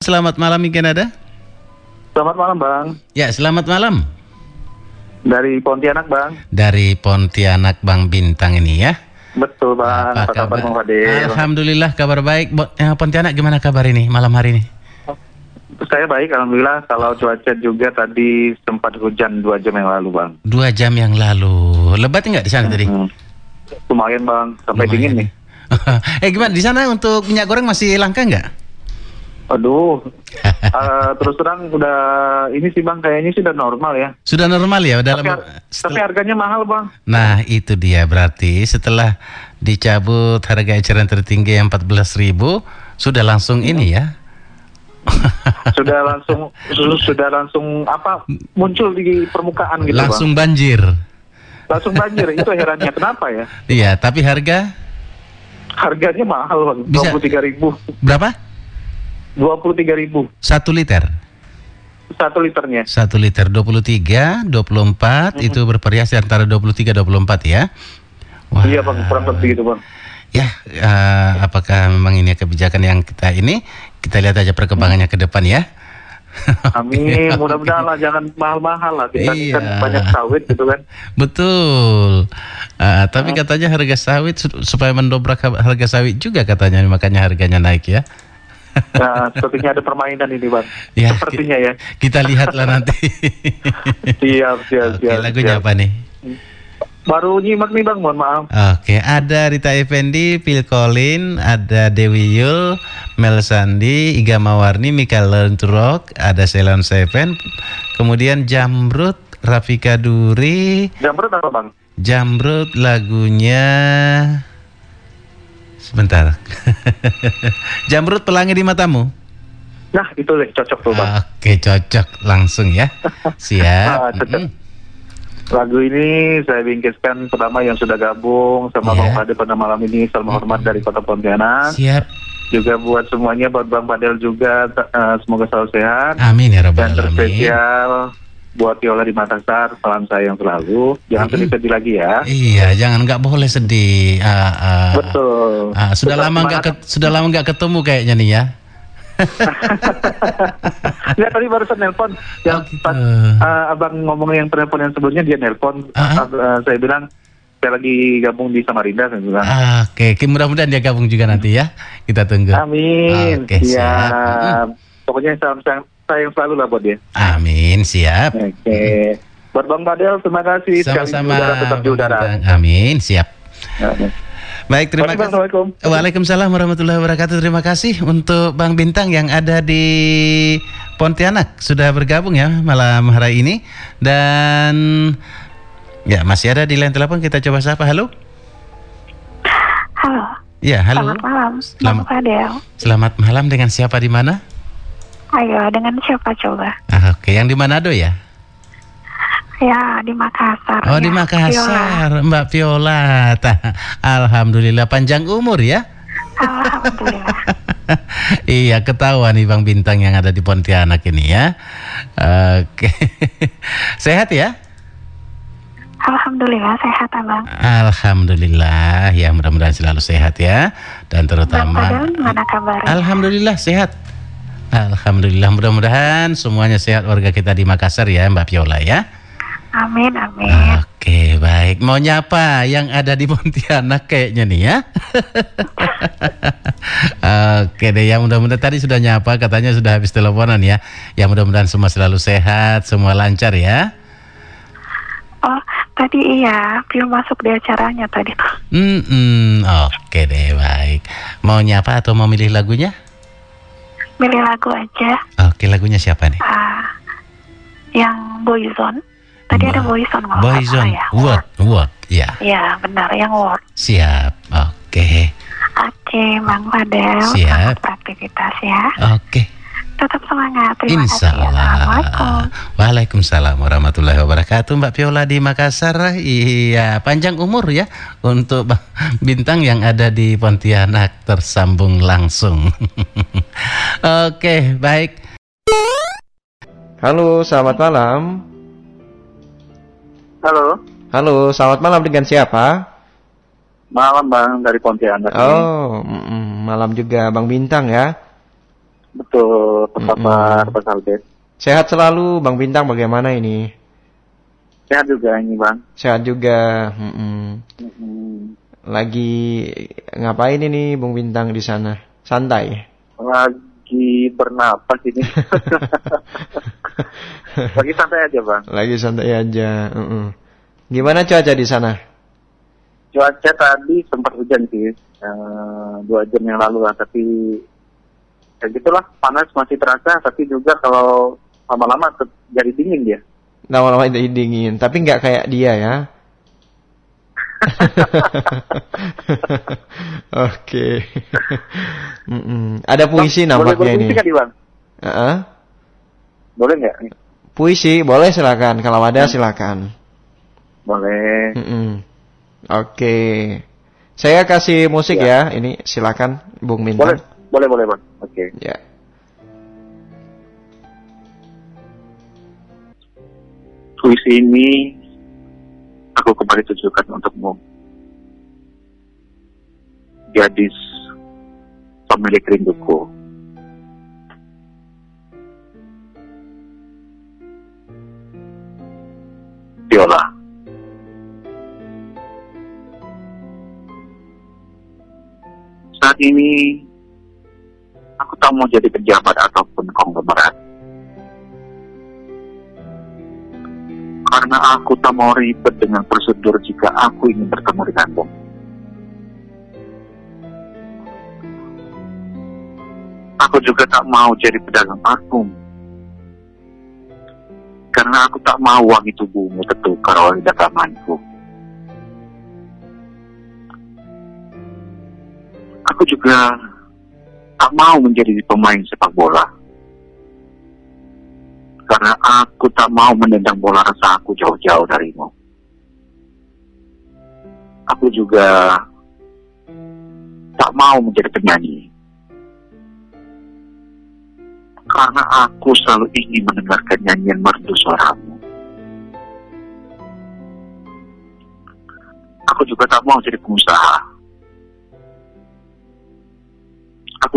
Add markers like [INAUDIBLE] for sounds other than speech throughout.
Selamat malam Ikan ada? Selamat malam Bang. Ya, selamat malam. Dari Pontianak Bang. Dari Pontianak Bang Bintang ini ya. Betul Bang. Apa, kabar Bang Fadil? Alhamdulillah kabar baik. Eh, Pontianak gimana kabar ini malam hari ini? Saya baik, Alhamdulillah. Kalau cuaca juga tadi sempat hujan dua jam yang lalu Bang. Dua jam yang lalu. Lebat nggak di sana tadi? Hmm. Lumayan Bang, sampai Lumayan. dingin nih. [LAUGHS] eh gimana di sana untuk minyak goreng masih langka nggak? Aduh, [LAUGHS] eh, terus terang udah ini sih Bang, kayaknya sih udah normal ya. Sudah normal ya? Udah Tapi, lama- tapi harganya mahal Bang. Nah itu dia berarti setelah dicabut harga eceran tertinggi yang 14.000 sudah langsung ini ya? [LAUGHS] Sudah langsung su- sudah langsung apa muncul di permukaan gitu langsung banjir. Bang. Langsung banjir. Itu herannya kenapa ya? Iya, tapi harga Harganya mahal Bang, Bisa. 23.000. berapa? 23.000 Satu liter. satu liternya. Satu liter 23, 24 itu bervariasi antara 23 24 ya. Wah. Iya bang, kurang lebih gitu bang. Ya, eh, apakah memang ini kebijakan yang kita ini kita lihat aja perkembangannya ke depan ya. [LAUGHS] Amin, mudah-mudahan lah jangan mahal-mahal lah. Kita Iya. kan banyak sawit gitu kan. [LAUGHS] Betul. Eh, tapi katanya harga sawit su- supaya mendobrak ha- harga sawit juga katanya makanya harganya naik ya. Nah, sepertinya ada permainan ini bang. Ya, Sepertinya ya. Kita lihatlah nanti. [LAUGHS] Siap, siap, Oke, siap. lagunya siap. apa nih? Baru nyimak nih bang, mohon maaf. Oke, ada Rita Effendi, Phil Collin, ada Dewi Yul, Mel Sandi, Iga Mawarni, Mikael Rock, ada Ceylon Seven, kemudian Jamrut, Rafika Duri, Jamrut apa bang? Jamrut lagunya sebentar. [LAUGHS] Jamrut pelangi di matamu. Nah, itu deh cocok tuh bang. Oke, cocok langsung ya. [LAUGHS] Siap. Ah, cocok. Mm. Lagu ini saya bingkiskan pertama yang sudah gabung sama Iya. Bang Fadil pada malam ini. Salam hormat dari Kota Pontianak. Siap. Juga buat semuanya, buat Bang Fadil juga. eh, semoga selalu sehat. Amin ya Dan rabbal alamin. terspesial buat Yola di Makassar, salam sayang selalu. Jangan sedih-sedih lagi ya. Iya, jangan nggak boleh sedih. Ah, ah. Betul. Ah, sudah Tetap lama nggak sudah lama nggak ketemu kayaknya nih ya. [LAUGHS] Ya tadi barusan nelpon. Yang Oh, gitu. pas ah, abang ngomong yang telepon yang sebelumnya dia nelpon. Ah, ah. Ah, saya bilang saya lagi gabung di Samarinda. Saya bilang. Ah, Oke, oke, mudah-mudahan dia gabung juga nanti ya. Kita tunggu. Amin. Oke, siap. Siap. Pokoknya salam sayang, sayang selalu lah buat dia. Amin, siap. Oke. Buat Bang Fadil, terima kasih Sama-sama. udara tetap di udara. Bang. Amin, siap. Oke. Baik, terima kasih. Assalamualaikum. Waalaikumsalam warahmatullahi wabarakatuh. Terima kasih untuk Bang Bintang yang ada di Pontianak sudah bergabung ya malam hari ini dan ya masih ada di line telepon kita coba sapa. Halo. Halo, Ya, halo. selamat malam, Selamat- Fadel. Selamat malam dengan siapa di mana? Ayo, dengan siapa coba? Ah, Oke, yang di Manado ya? Ya, di Makassar. Oh, ya. di Viola. Makassar, Mbak Viola. Alhamdulillah panjang umur ya. Alhamdulillah. [LAUGHS] iya, ketahuan nih Bang Bintang yang ada di Pontianak ini ya. Oke. [LAUGHS] Sehat ya? Alhamdulillah sehat abang. Alhamdulillah, ya mudah-mudahan selalu sehat ya. Dan Bang terutama Fadel gimana kabarnya? Alhamdulillah sehat. Alhamdulillah mudah-mudahan semuanya sehat warga kita di Makassar ya Mbak Viola ya. Amin, amin. Oke, baik. Mau nyapa yang ada di Pontianak kayaknya nih ya. [LAUGHS] Oke deh, ya mudah-mudahan tadi sudah nyapa, katanya sudah habis teleponan ya. Ya mudah-mudahan semua selalu sehat, semua lancar ya. Oh, tadi iya, belum masuk di acaranya tadi hmm, oke deh, baik. Mau nyapa atau mau milih lagunya? Milih lagu aja. Oke, lagunya siapa nih? Ah, yang Boyzone. Tadi ada Boyzone kalau Boyzone, ya. what, what, ya, Ya, benar, yang Word. siap. Oke, Oke, Bang Fadel. Siap. Beraktivitas ya. oke. Tetap semangat. Terima Insya kasih. ya. Assalamualaikum. Allah. Waalaikumsalam warahmatullahi wabarakatuh. Mbak Viola di Makassar. Iya, panjang umur ya untuk Bang bintang yang ada di Pontianak tersambung langsung. [LAUGHS] Oke, baik. Halo, selamat malam. Halo. Halo, selamat malam dengan siapa? Malam Bang dari Pontianak. ini. Oh, mm, malam juga Bang Bintang ya. Betul, Mm-mm. Bang Albert. Sehat selalu, Bang Bintang bagaimana ini? Sehat juga ini Bang. Sehat juga. Mm-mm. Mm-mm. Lagi ngapain ini Bung Bintang di sana? Santai. Lagi bernapas ini. [LAUGHS] Lagi santai aja Bang. Lagi santai aja. mm-mm. Gimana cuaca di sana? Cuaca tadi sempat hujan sih, eh, dua jam yang lalu lah, tapi ya gitulah panas masih terasa, tapi juga kalau lama-lama jadi dingin dia. Lama-lama jadi dingin, tapi nggak kayak dia ya. [LAUGHS] Oke. Ada puisi Bang, nampaknya boleh ini. Boleh nggak? Puisi boleh silakan. Kalau ada silakan. Boleh. Oke. Saya kasih musik ya. Ini silakan Bung Boleh, Bintang. boleh, boleh, Bang. Oke. Ya. Puisi ini aku kembali tujukan untukmu. Gadis pemilik rinduku. Viola. Saat ini mau jadi pejabat ataupun konglomerat. Karena aku tak mau ribet dengan prosedur jika aku ingin bertemu denganmu. Aku juga tak mau jadi pedagang parfum. Karena aku tak mau wangi tubuhmu tertukar oleh daganganku. Aku juga tak mau menjadi pemain sepak bola. Karena aku tak mau menendang bola rasa aku jauh-jauh darimu. Aku juga tak mau menjadi penyanyi. Karena aku selalu ingin mendengarkan nyanyian merdu suaramu. Aku juga tak mau jadi pengusaha.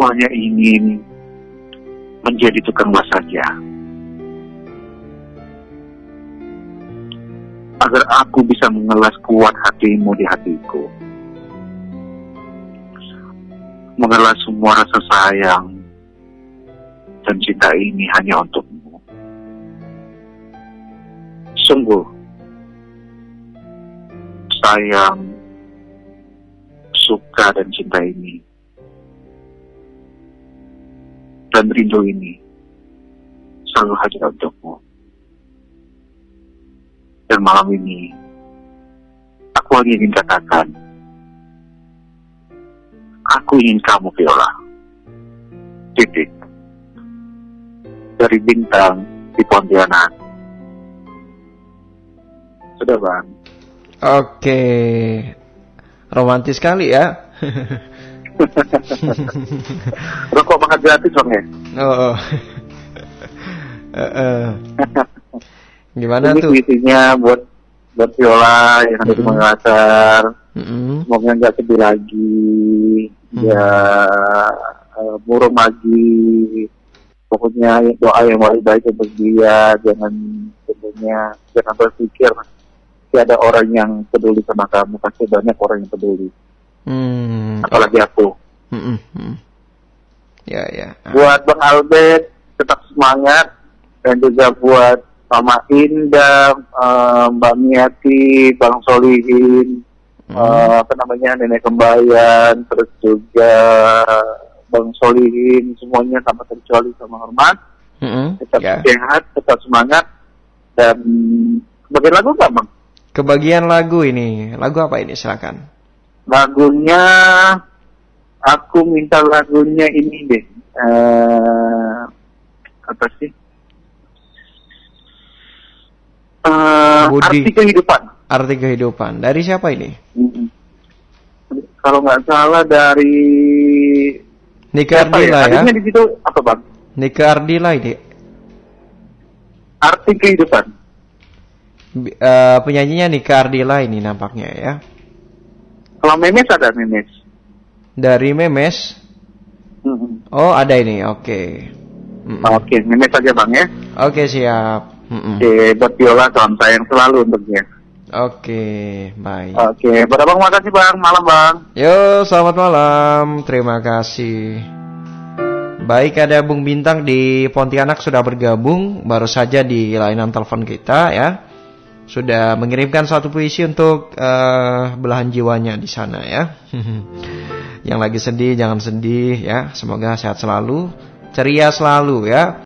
Aku hanya ingin menjadi tukang las saja. Agar aku bisa mengelas kuat hatimu di hatiku. Mengelas semua rasa sayang dan cinta ini hanya untukmu. Sungguh, sayang, suka dan cinta ini, dan rindu ini selalu hadir untukmu. Dan malam ini, aku hanya ingin katakan, aku ingin kamu, Viola. Titik dari bintang di Pontianak. Sudah bang. Oke. Romantis sekali ya. [LAUGHS] [LAUGHS] Rokok makan gratis bang ya? Oh. Heeh. [LAUGHS] Gimana Ini tuh? puisinya buat buat Viola yang ada di Mm-mm. Makassar. Mm-mm. Semoga nggak sedih lagi. Hmm. Ya murung lagi. Pokoknya doa yang baik-baik untuk dia. Jangan tentunya jangan berpikir tidak ada orang yang peduli sama kamu. Pasti banyak orang yang peduli. Hmm. Apalagi aku. Mm-mm. Mm. Ya ya. buat Bang Albert tetap semangat dan juga buat Mama Indah, eh, Mbak Miati, Bang Solihin, Hmm. eh, apa namanya Nenek Kembayan, terus juga Bang Solihin, semuanya sama terkecuali sama hormat, Mm-mm. tetap Ya. sehat, tetap semangat dan sebagai lagu nggak Bang? Kebagian lagu ini. Lagu apa ini? Silakan. Lagunya aku minta lagunya ini deh. eh apa sih? Eh, Budi. arti kehidupan. Arti kehidupan. Dari siapa ini? Kalau nggak salah dari Nika ya? Ardila ya. Artinya di situ apa bang? Nika Ardila ini. Arti kehidupan. B- eh, penyanyinya Nika Ardila ini nampaknya ya. Kalau memes ada memes. Dari Memes. Mm-mm. Oh, ada ini. Oke. Mm-mm. Oke, ini saja bang ya. Oke, siap. Mm-mm. Oke, buat Viola salam sayang selalu untuk dia. Oke, baik. Oke, buat abang makasih bang, malam bang. Yo, selamat malam. Terima kasih. Baik, ada Bung Bintang di Pontianak sudah bergabung baru saja di layanan telepon kita ya. Sudah mengirimkan satu puisi untuk eh, belahan jiwanya di sana ya. [LAUGHS] Yang lagi sedih jangan sedih ya. Semoga sehat selalu, ceria selalu ya.